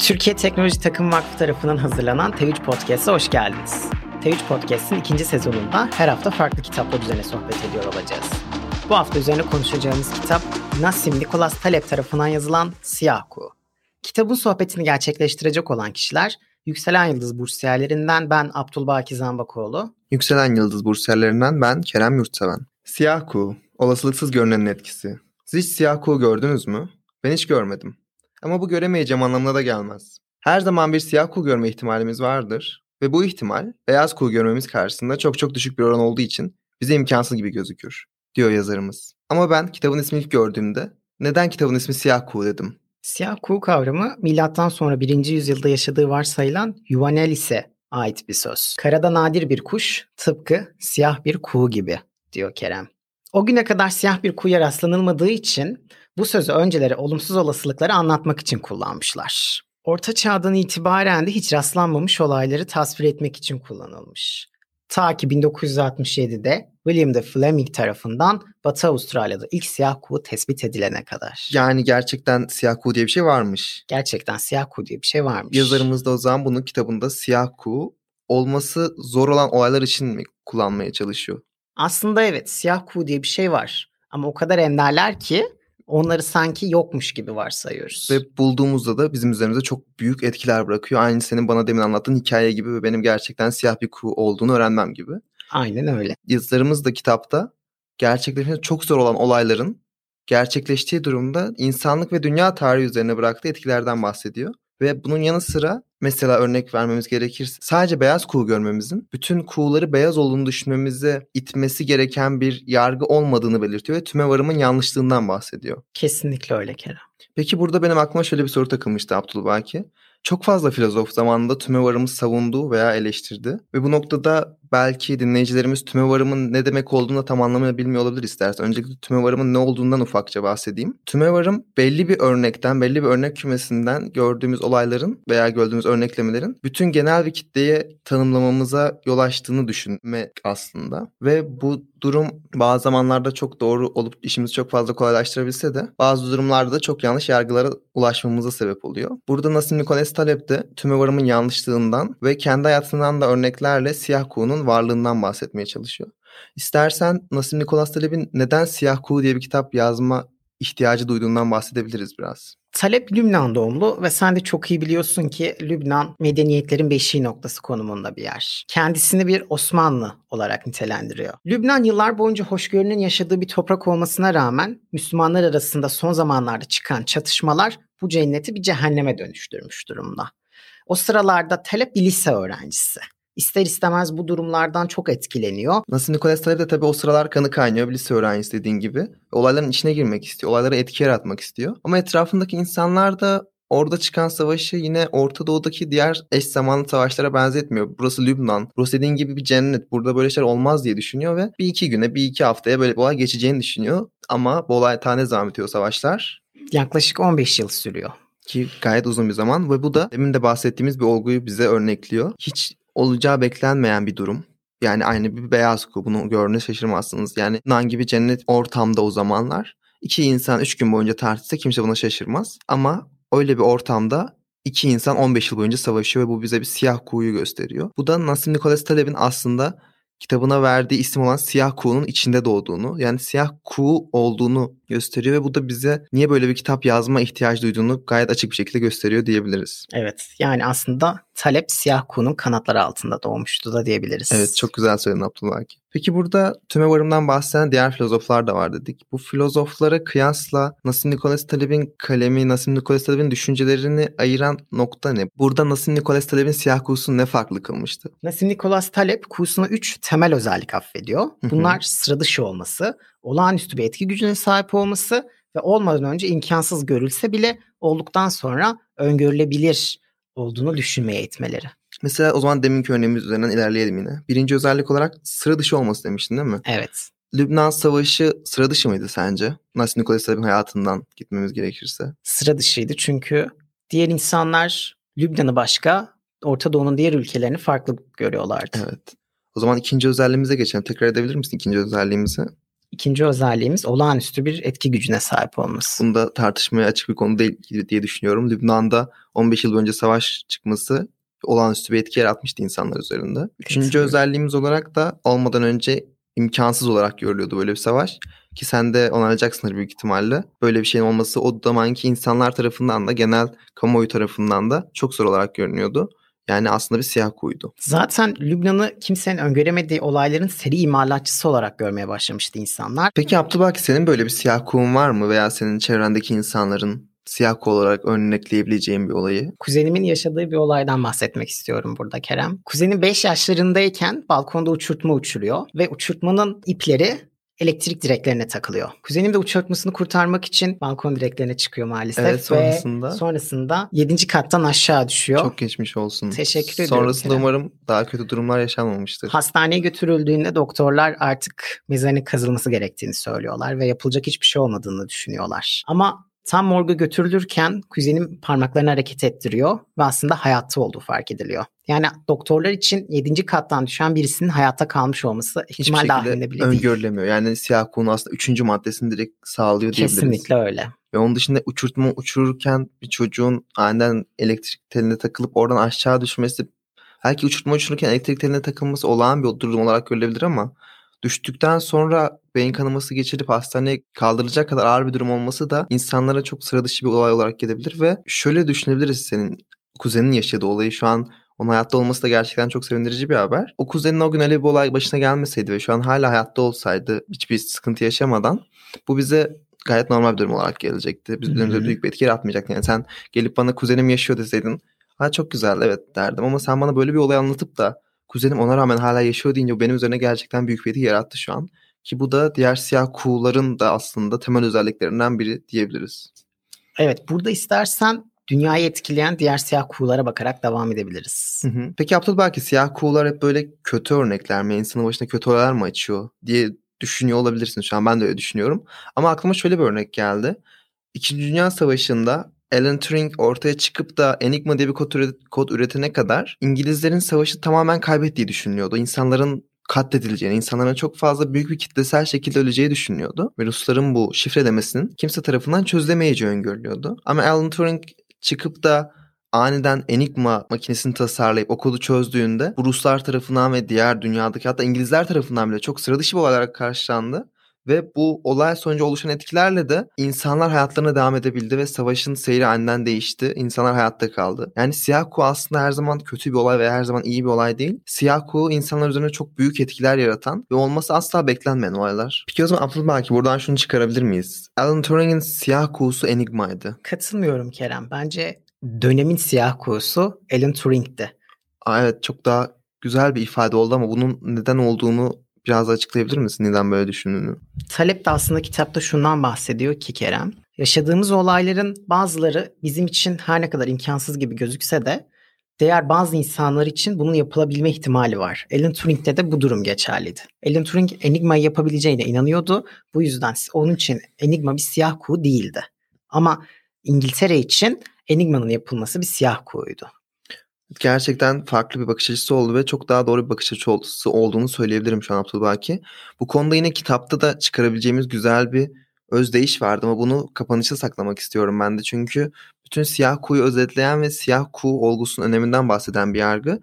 Türkiye Teknoloji Takım Vakfı tarafından hazırlanan T3 Podcast'a hoş geldiniz. T3 Podcast'in ikinci sezonunda her hafta farklı kitaplar üzerine sohbet ediyor olacağız. Bu hafta üzerine konuşacağımız kitap Nassim Nicholas Taleb tarafından yazılan Siyah Kuğu. Kitabın sohbetini gerçekleştirecek olan kişiler Yükselen Yıldız bursiyerlerinden ben Abdülbaki Zambakoğlu. Yükselen Yıldız bursiyerlerinden ben Kerem Yurtseven. Siyah kuğu, olasılıksız görünenin etkisi. Siz hiç siyah kuğu gördünüz mü? Ben hiç görmedim. Ama bu göremeyeceğim anlamına da gelmez. Her zaman bir siyah kuğu görme ihtimalimiz vardır ve bu ihtimal beyaz kuğu görmemiz karşısında çok çok düşük bir oran olduğu için bize imkansız gibi gözükür, diyor yazarımız. Ama ben kitabın ismini ilk gördüğümde neden kitabın ismi siyah kuğu dedim. Siyah kuğu kavramı milattan sonra 1. yüzyılda yaşadığı varsayılan Yuvanelis'e ait bir söz. Karada nadir bir kuş, tıpkı siyah bir kuğu gibi diyor Kerem. O güne kadar siyah bir kuğuya rastlanılmadığı için bu sözü önceleri olumsuz olasılıkları anlatmak için kullanmışlar. Orta çağdan itibaren de hiç rastlanmamış olayları tasvir etmek için kullanılmış. Ta ki 1967'de William de Fleming tarafından Batı Avustralya'da ilk siyah kuğu tespit edilene kadar. Yani gerçekten siyah kuğu diye bir şey varmış. Gerçekten siyah kuğu diye bir şey varmış. Yazarımız da o zaman bunun kitabında siyah kuğu olması zor olan olaylar için mi kullanmaya çalışıyor? Aslında evet siyah kuğu diye bir şey var. Ama o kadar enderler ki onları sanki yokmuş gibi varsayıyoruz. Ve bulduğumuzda da bizim üzerimize çok büyük etkiler bırakıyor. Aynı senin bana demin anlattığın hikaye gibi ve benim gerçekten siyah bir kuğu olduğunu öğrenmem gibi. Aynen öyle. Yazılarımız da kitapta gerçekleşmesi çok zor olan olayların gerçekleştiği durumda insanlık ve dünya tarihi üzerine bıraktığı etkilerden bahsediyor. Ve bunun yanı sıra mesela örnek vermemiz gerekirse sadece beyaz kuğu görmemizin bütün kuğuları beyaz olduğunu düşünmemize itmesi gereken bir yargı olmadığını belirtiyor ve tümevarımın yanlışlığından bahsediyor. Kesinlikle öyle Kerem. Peki burada benim aklıma şöyle bir soru takılmıştı Abdülbaki. Çok fazla filozof zamanında tümevarımı savundu veya eleştirdi. Ve bu noktada belki dinleyicilerimiz tümevarımın ne demek olduğunu da tam anlamıyla bilmiyor olabilir istersen. Öncelikle tümevarımın ne olduğundan ufakça bahsedeyim. Tümevarım belli bir örnekten, belli bir örnek kümesinden gördüğümüz olayların veya gördüğümüz örneklemelerin bütün genel bir kitleye tanımlamamıza yol açtığını düşünmek aslında. Ve bu durum bazı zamanlarda çok doğru olup işimizi çok fazla kolaylaştırabilse de bazı durumlarda da çok yanlış yargılara ulaşmamıza sebep oluyor. Burada Nassim Nicholas Taleb de tümevarımın yanlışlığından ve kendi hayatından da örneklerle siyah kuğunun varlığından bahsetmeye çalışıyor. İstersen Nassim Nicholas Taleb'in neden Siyah Kuğu diye bir kitap yazma ihtiyacı duyduğundan bahsedebiliriz biraz. Talep Lübnan doğumlu ve sen de çok iyi biliyorsun ki Lübnan medeniyetlerin beşiği noktası konumunda bir yer. Kendisini bir Osmanlı olarak nitelendiriyor. Lübnan yıllar boyunca hoşgörünün yaşadığı bir toprak olmasına rağmen Müslümanlar arasında son zamanlarda çıkan çatışmalar bu cenneti bir cehenneme dönüştürmüş durumda. O sıralarda Talep bir lise öğrencisi ister istemez bu durumlardan çok etkileniyor. Nasıl Nikolas Taleb de tabii o sıralar kanı kaynıyor bir lise öğrencisi dediğin gibi. Olayların içine girmek istiyor. Olaylara etki yaratmak istiyor. Ama etrafındaki insanlar da orada çıkan savaşı yine Orta Doğu'daki diğer eş zamanlı savaşlara benzetmiyor. Burası Lübnan. Burası dediğin gibi bir cennet. Burada böyle şeyler olmaz diye düşünüyor ve bir iki güne bir iki haftaya böyle bir olay geçeceğini düşünüyor. Ama bu olay tane devam ediyor savaşlar. Yaklaşık 15 yıl sürüyor ki gayet uzun bir zaman ve bu da demin de bahsettiğimiz bir olguyu bize örnekliyor. Hiç olacağı beklenmeyen bir durum. Yani aynı bir beyaz kuğu bunu gördüğünüz şaşırmazsınız. Yani nan gibi cennet ortamda o zamanlar iki insan üç gün boyunca tartışsa kimse buna şaşırmaz. Ama öyle bir ortamda iki insan 15 yıl boyunca savaşıyor ve bu bize bir siyah kuğuyu gösteriyor. Bu da Nassim Nicholas Taleb'in aslında kitabına verdiği isim olan siyah kuğunun içinde doğduğunu yani siyah kuğu olduğunu gösteriyor ve bu da bize niye böyle bir kitap yazma ihtiyacı duyduğunu gayet açık bir şekilde gösteriyor diyebiliriz. Evet yani aslında talep siyah kuğunun kanatları altında doğmuştu da diyebiliriz. Evet çok güzel söyledin Abdullah. Peki burada tümevarımdan bahseden diğer filozoflar da var dedik. Bu filozoflara kıyasla Nassim Nicholas Taleb'in kalemi, Nassim Nicholas Taleb'in düşüncelerini ayıran nokta ne? Burada Nassim Nicholas Taleb'in siyah kuğusunu ne farklı kılmıştı? Nassim Nicholas Taleb kuğusuna üç temel özellik affediyor. Bunlar sıra dışı olması, olağanüstü bir etki gücüne sahip olması ve olmadan önce imkansız görülse bile olduktan sonra öngörülebilir olduğunu düşünmeye itmeleri. Mesela o zaman deminki örneğimiz üzerinden ilerleyelim yine. Birinci özellik olarak sıra dışı olması demiştin değil mi? Evet. Lübnan Savaşı sıra dışı mıydı sence? Nasıl Nikola Taleb'in hayatından gitmemiz gerekirse. Sıra dışıydı çünkü diğer insanlar Lübnan'ı başka, Orta Doğu'nun diğer ülkelerini farklı görüyorlardı. Evet. O zaman ikinci özelliğimize geçelim. Tekrar edebilir misin ikinci özelliğimizi? İkinci özelliğimiz olağanüstü bir etki gücüne sahip olması. Bunda tartışmaya açık bir konu değil diye düşünüyorum. Lübnan'da 15 yıl önce savaş çıkması olağanüstü bir etki yaratmıştı insanlar üzerinde. Üçüncü Kesinlikle. özelliğimiz olarak da olmadan önce imkansız olarak görülüyordu böyle bir savaş. Ki sen de onaylayacaksındır büyük ihtimalle. Böyle bir şeyin olması o zamanki insanlar tarafından da genel kamuoyu tarafından da çok zor olarak görünüyordu. Yani aslında bir siyah kuyuydu. Zaten Lübnan'ı kimsenin öngöremediği olayların seri imalatçısı olarak görmeye başlamıştı insanlar. Peki Abdülbaki senin böyle bir siyah kuyun var mı? Veya senin çevrendeki insanların siyah kuğu olarak örnekleyebileceğim bir olayı? Kuzenimin yaşadığı bir olaydan bahsetmek istiyorum burada Kerem. Kuzenim 5 yaşlarındayken balkonda uçurtma uçuruyor ve uçurtmanın ipleri elektrik direklerine takılıyor. Kuzenim de uçurtmasını kurtarmak için balkon direklerine çıkıyor maalesef. Evet sonrasında. Ve sonrasında 7. kattan aşağı düşüyor. Çok geçmiş olsun. Teşekkür ederim. Sonrasında Kerem. umarım daha kötü durumlar yaşanmamıştır. Hastaneye götürüldüğünde doktorlar artık mezarının kazılması gerektiğini söylüyorlar ve yapılacak hiçbir şey olmadığını düşünüyorlar. Ama Tam morga götürülürken kuzenim parmaklarını hareket ettiriyor ve aslında hayatta olduğu fark ediliyor. Yani doktorlar için 7. kattan düşen birisinin hayatta kalmış olması ihtimal dahilinde bile değil. öngörülemiyor. Yani siyah konu aslında 3. maddesini direkt sağlıyor diyebiliriz. Kesinlikle öyle. Ve onun dışında uçurtma uçururken bir çocuğun aniden elektrik teline takılıp oradan aşağı düşmesi belki uçurtma uçururken elektrik teline takılması olağan bir durum olarak görülebilir ama Düştükten sonra beyin kanaması geçirip hastaneye kaldırılacak kadar ağır bir durum olması da insanlara çok sıra dışı bir olay olarak gelebilir ve şöyle düşünebiliriz senin kuzenin yaşadığı olayı şu an onun hayatta olması da gerçekten çok sevindirici bir haber. O kuzenin o gün öyle bir olay başına gelmeseydi ve şu an hala hayatta olsaydı hiçbir sıkıntı yaşamadan bu bize gayet normal bir durum olarak gelecekti. Biz üzerimize büyük bir etki yaratmayacaktı. Yani sen gelip bana kuzenim yaşıyor deseydin ha çok güzel evet derdim ama sen bana böyle bir olay anlatıp da kuzenim ona rağmen hala yaşıyor deyince benim üzerine gerçekten büyük bir etki yarattı şu an. Ki bu da diğer siyah kuğuların da aslında temel özelliklerinden biri diyebiliriz. Evet burada istersen dünyayı etkileyen diğer siyah kuğulara bakarak devam edebiliriz. Hı hı. Peki Abdülbaki siyah kuğular hep böyle kötü örnekler mi? İnsanın başına kötü olaylar mı açıyor diye düşünüyor olabilirsin şu an. Ben de öyle düşünüyorum. Ama aklıma şöyle bir örnek geldi. İkinci Dünya Savaşı'nda Alan Turing ortaya çıkıp da Enigma diye bir kod, kod üretene kadar İngilizlerin savaşı tamamen kaybettiği düşünülüyordu. İnsanların katledileceğini, insanların çok fazla büyük bir kitlesel şekilde öleceği düşünülüyordu. Ve Rusların bu şifrelemesinin kimse tarafından çözülemeyeceği öngörülüyordu. Ama Alan Turing çıkıp da aniden Enigma makinesini tasarlayıp o kodu çözdüğünde bu Ruslar tarafından ve diğer dünyadaki hatta İngilizler tarafından bile çok sıra dışı bir olarak karşılandı. Ve bu olay sonucu oluşan etkilerle de insanlar hayatlarına devam edebildi ve savaşın seyri aniden değişti. İnsanlar hayatta kaldı. Yani siyah kuğu aslında her zaman kötü bir olay veya her zaman iyi bir olay değil. Siyah kuğu insanlar üzerine çok büyük etkiler yaratan ve olması asla beklenmeyen olaylar. Peki o zaman Abdülbaki buradan şunu çıkarabilir miyiz? Alan Turing'in siyah kuğusu Enigma'ydı. Katılmıyorum Kerem. Bence dönemin siyah kuğusu Alan Turing'di. Aa, evet çok daha güzel bir ifade oldu ama bunun neden olduğunu biraz açıklayabilir misin neden böyle düşündüğünü? Talep de aslında kitapta şundan bahsediyor ki Kerem. Yaşadığımız olayların bazıları bizim için her ne kadar imkansız gibi gözükse de diğer bazı insanlar için bunun yapılabilme ihtimali var. Alan Turing'de de bu durum geçerliydi. Alan Turing Enigma'yı yapabileceğine inanıyordu. Bu yüzden onun için Enigma bir siyah kuğu değildi. Ama İngiltere için Enigma'nın yapılması bir siyah kuğuydu gerçekten farklı bir bakış açısı oldu ve çok daha doğru bir bakış açısı olduğunu söyleyebilirim şu an Abdülbaki. Bu konuda yine kitapta da çıkarabileceğimiz güzel bir özdeyiş vardı ama bunu kapanışa saklamak istiyorum ben de. Çünkü bütün siyah kuyu özetleyen ve siyah kuğu olgusunun öneminden bahseden bir yargı.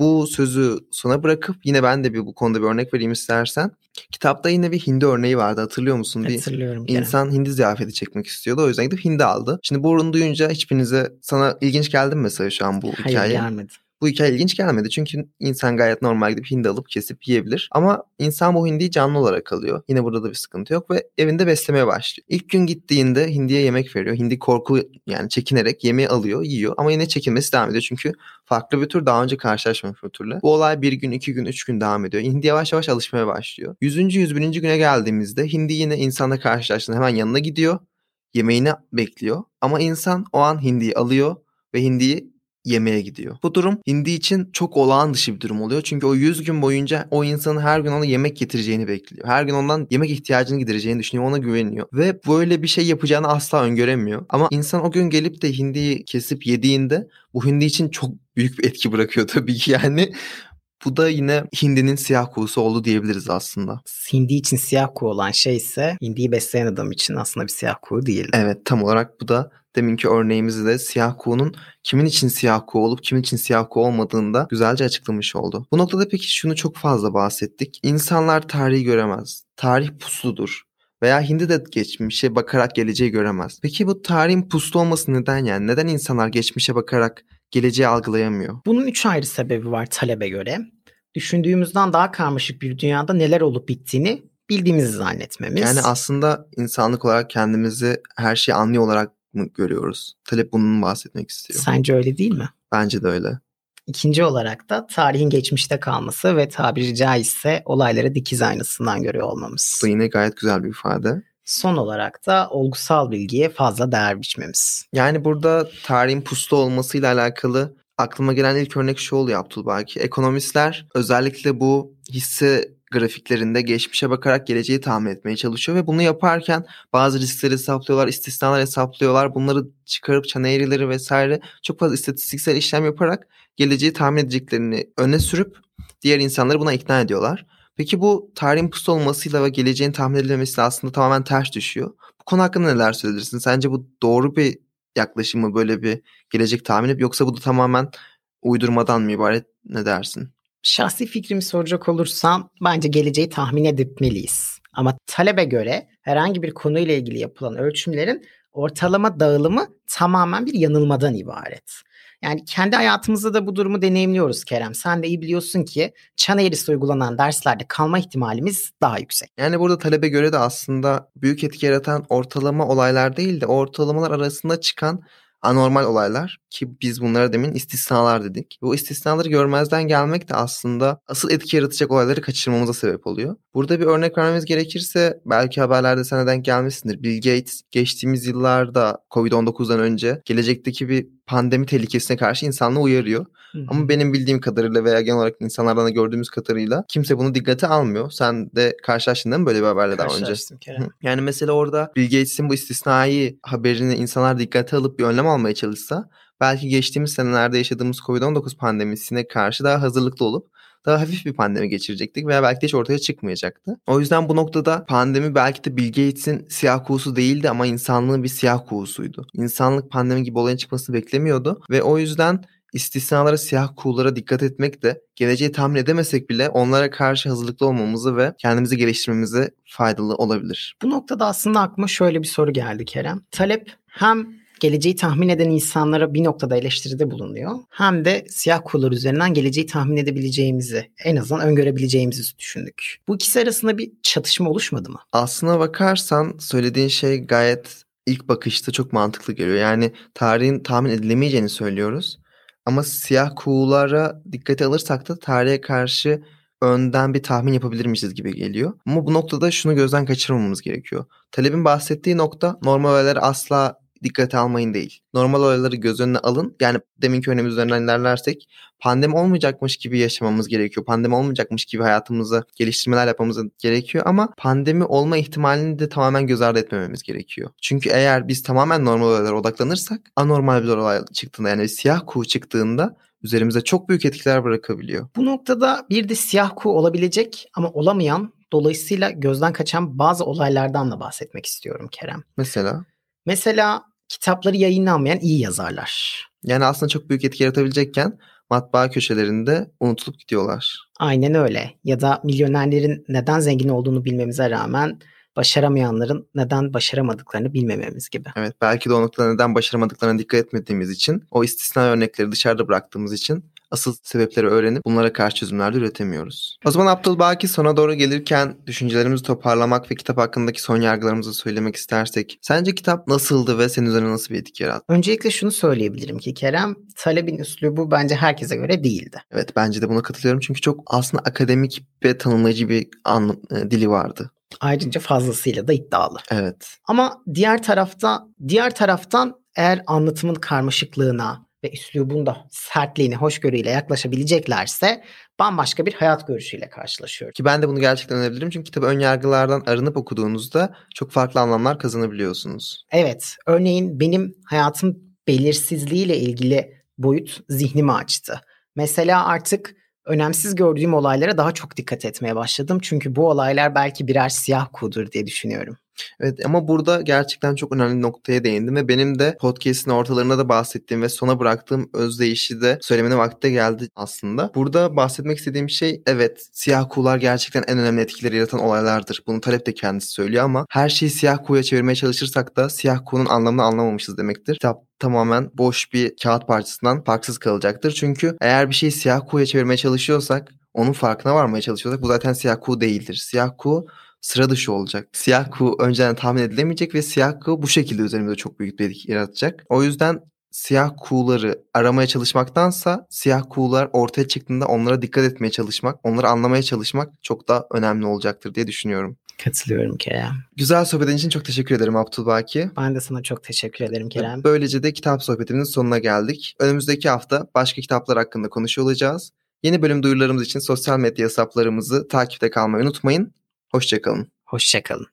Bu sözü sona bırakıp yine ben de bir bu konuda bir örnek vereyim istersen. Kitapta yine bir hindi örneği vardı hatırlıyor musun? Hatırlıyorum. Bir insan hindi ziyafeti çekmek istiyordu o yüzden gidip hindi aldı. Şimdi bu ürünü duyunca hiçbirinize sana ilginç geldi mi mesela şu an bu Hayır, hikaye? Hayır gelmedi. Bu hikaye ilginç gelmedi çünkü insan gayet normal gidip hindi alıp kesip yiyebilir. Ama insan bu hindiyi canlı olarak alıyor. Yine burada da bir sıkıntı yok ve evinde beslemeye başlıyor. İlk gün gittiğinde hindiye yemek veriyor. Hindi korku yani çekinerek yemeği alıyor, yiyor ama yine çekinmesi devam ediyor. Çünkü farklı bir tür daha önce karşılaşmamış bir türle. Bu olay bir gün, iki gün, üç gün devam ediyor. Hindi yavaş yavaş alışmaya başlıyor. Yüzüncü, yüz bininci güne geldiğimizde hindi yine insanla karşılaştığında hemen yanına gidiyor. Yemeğini bekliyor. Ama insan o an hindiyi alıyor ve hindiyi yemeğe gidiyor. Bu durum Hindi için çok olağan dışı bir durum oluyor. Çünkü o 100 gün boyunca o insanın her gün ona yemek getireceğini bekliyor. Her gün ondan yemek ihtiyacını gidereceğini düşünüyor. Ona güveniyor. Ve böyle bir şey yapacağını asla öngöremiyor. Ama insan o gün gelip de hindiyi kesip yediğinde bu hindi için çok büyük bir etki bırakıyor tabii ki yani. Bu da yine hindinin siyah kuğusu oldu diyebiliriz aslında. Hindi için siyah kuğu olan şey ise hindiyi besleyen adam için aslında bir siyah kuğu değil. Evet tam olarak bu da deminki örneğimizde de siyah kuğunun kimin için siyah kuğu olup kimin için siyah kuğu olmadığını da güzelce açıklamış oldu. Bu noktada peki şunu çok fazla bahsettik. İnsanlar tarihi göremez. Tarih pusludur. Veya hindi de geçmişe bakarak geleceği göremez. Peki bu tarihin puslu olması neden yani? Neden insanlar geçmişe bakarak geleceği algılayamıyor? Bunun üç ayrı sebebi var talebe göre. Düşündüğümüzden daha karmaşık bir dünyada neler olup bittiğini bildiğimizi zannetmemiz. Yani aslında insanlık olarak kendimizi her şeyi anlıyor olarak mı görüyoruz? Talep bunun bahsetmek istiyor. Sence öyle değil mi? Bence de öyle. İkinci olarak da tarihin geçmişte kalması ve tabiri caizse olayları dikiz aynasından görüyor olmamız. Bu da yine gayet güzel bir ifade. Son olarak da olgusal bilgiye fazla değer biçmemiz. Yani burada tarihin puslu olmasıyla alakalı aklıma gelen ilk örnek şu oluyor Abdülbaki. Ekonomistler özellikle bu hisse grafiklerinde geçmişe bakarak geleceği tahmin etmeye çalışıyor ve bunu yaparken bazı riskleri hesaplıyorlar, istisnalar hesaplıyorlar. Bunları çıkarıp çan eğrileri vesaire çok fazla istatistiksel işlem yaparak geleceği tahmin edeceklerini öne sürüp diğer insanları buna ikna ediyorlar. Peki bu tarihin puslu olmasıyla ve geleceğin tahmin edilmesiyle aslında tamamen ters düşüyor. Bu konu hakkında neler söylersin? Sence bu doğru bir yaklaşım mı böyle bir gelecek tahmin edip yoksa bu da tamamen uydurmadan mı ibaret ne dersin? Şahsi fikrimi soracak olursam bence geleceği tahmin etmeliyiz. Ama talebe göre herhangi bir konuyla ilgili yapılan ölçümlerin ortalama dağılımı tamamen bir yanılmadan ibaret. Yani kendi hayatımızda da bu durumu deneyimliyoruz Kerem. Sen de iyi biliyorsun ki çan eğrisi uygulanan derslerde kalma ihtimalimiz daha yüksek. Yani burada talebe göre de aslında büyük etki yaratan ortalama olaylar değil de ortalamalar arasında çıkan anormal olaylar ki biz bunlara demin istisnalar dedik. Bu istisnaları görmezden gelmek de aslında asıl etki yaratacak olayları kaçırmamıza sebep oluyor. Burada bir örnek vermemiz gerekirse belki haberlerde sana denk gelmişsindir. Bill Gates geçtiğimiz yıllarda Covid-19'dan önce gelecekteki bir pandemi tehlikesine karşı insanlığı uyarıyor. Hı-hı. Ama benim bildiğim kadarıyla veya genel olarak insanlardan da gördüğümüz kadarıyla kimse bunu dikkate almıyor. Sen de karşılaştın değil mi böyle bir haberle daha önce? Kerem. Yani mesela orada Bill Gates'in bu istisnai haberini insanlar dikkate alıp bir önlem almaya çalışsa belki geçtiğimiz senelerde yaşadığımız Covid-19 pandemisine karşı daha hazırlıklı olup daha hafif bir pandemi geçirecektik veya belki de hiç ortaya çıkmayacaktı. O yüzden bu noktada pandemi belki de Bill Gates'in siyah kuğusu değildi ama insanlığın bir siyah kuğusuydu. İnsanlık pandemi gibi olayın çıkmasını beklemiyordu ve o yüzden istisnalara, siyah kuğulara dikkat etmek de geleceği tahmin edemesek bile onlara karşı hazırlıklı olmamızı ve kendimizi geliştirmemize faydalı olabilir. Bu noktada aslında aklıma şöyle bir soru geldi Kerem. Talep hem geleceği tahmin eden insanlara bir noktada eleştiride bulunuyor. Hem de siyah kuğular üzerinden geleceği tahmin edebileceğimizi, en azından öngörebileceğimizi düşündük. Bu ikisi arasında bir çatışma oluşmadı mı? Aslına bakarsan söylediğin şey gayet ilk bakışta çok mantıklı geliyor. Yani tarihin tahmin edilemeyeceğini söylüyoruz. Ama siyah kuğulara dikkate alırsak da tarihe karşı önden bir tahmin yapabilirmişiz gibi geliyor. Ama bu noktada şunu gözden kaçırmamamız gerekiyor. Talebin bahsettiği nokta normal olayları asla dikkate almayın değil. Normal olayları göz önüne alın. Yani deminki örneğimiz üzerinden ilerlersek pandemi olmayacakmış gibi yaşamamız gerekiyor. Pandemi olmayacakmış gibi hayatımızı geliştirmeler yapmamız gerekiyor ama pandemi olma ihtimalini de tamamen göz ardı etmememiz gerekiyor. Çünkü eğer biz tamamen normal olaylara odaklanırsak anormal bir olay çıktığında yani siyah kuğu çıktığında üzerimize çok büyük etkiler bırakabiliyor. Bu noktada bir de siyah kuğu olabilecek ama olamayan dolayısıyla gözden kaçan bazı olaylardan da bahsetmek istiyorum Kerem. Mesela? Mesela kitapları yayınlanmayan iyi yazarlar. Yani aslında çok büyük etki yaratabilecekken matbaa köşelerinde unutulup gidiyorlar. Aynen öyle. Ya da milyonerlerin neden zengin olduğunu bilmemize rağmen başaramayanların neden başaramadıklarını bilmememiz gibi. Evet belki de o noktada neden başaramadıklarına dikkat etmediğimiz için o istisna örnekleri dışarıda bıraktığımız için asıl sebepleri öğrenip bunlara karşı çözümler de üretemiyoruz. O zaman Abdülbaki sona doğru gelirken düşüncelerimizi toparlamak ve kitap hakkındaki son yargılarımızı söylemek istersek sence kitap nasıldı ve senin üzerine nasıl bir etki yarattı? Öncelikle şunu söyleyebilirim ki Kerem talebin üslubu bence herkese göre değildi. Evet bence de buna katılıyorum çünkü çok aslında akademik ve tanımlayıcı bir an, e, dili vardı. Ayrıca fazlasıyla da iddialı. Evet. Ama diğer tarafta diğer taraftan eğer anlatımın karmaşıklığına ve üslubun da sertliğine, hoşgörüyle yaklaşabileceklerse bambaşka bir hayat görüşüyle karşılaşıyor. Ki ben de bunu gerçekten önerebilirim çünkü kitabı ön yargılardan arınıp okuduğunuzda çok farklı anlamlar kazanabiliyorsunuz. Evet, örneğin benim hayatım belirsizliğiyle ilgili boyut zihnimi açtı. Mesela artık önemsiz gördüğüm olaylara daha çok dikkat etmeye başladım. Çünkü bu olaylar belki birer siyah kuğudur diye düşünüyorum. Evet ama burada gerçekten çok önemli noktaya değindim ve benim de podcast'in ortalarında da bahsettiğim ve sona bıraktığım özdeyişi de söylemene vakti geldi aslında. Burada bahsetmek istediğim şey evet siyah kuğular gerçekten en önemli etkileri yaratan olaylardır. Bunu Talep de kendisi söylüyor ama her şeyi siyah kuğuya çevirmeye çalışırsak da siyah kuğunun anlamını anlamamışız demektir. Kitap tamamen boş bir kağıt parçasından farksız kalacaktır. Çünkü eğer bir şeyi siyah kuğuya çevirmeye çalışıyorsak onun farkına varmaya çalışıyorsak bu zaten siyah kuğu değildir. Siyah kuğu sıra dışı olacak. Siyah kuğu önceden tahmin edilemeyecek ve siyah kuğu bu şekilde üzerimizde çok büyük bir etki yaratacak. O yüzden siyah kuğuları aramaya çalışmaktansa siyah kuğular ortaya çıktığında onlara dikkat etmeye çalışmak, onları anlamaya çalışmak çok daha önemli olacaktır diye düşünüyorum. Katılıyorum Kerem. Güzel sohbetin için çok teşekkür ederim Abdülbaki. Ben de sana çok teşekkür ederim Kerem. Böylece de kitap sohbetimizin sonuna geldik. Önümüzdeki hafta başka kitaplar hakkında konuşuyor olacağız. Yeni bölüm duyurularımız için sosyal medya hesaplarımızı takipte kalmayı unutmayın. Hoşçakalın. Hoşçakalın.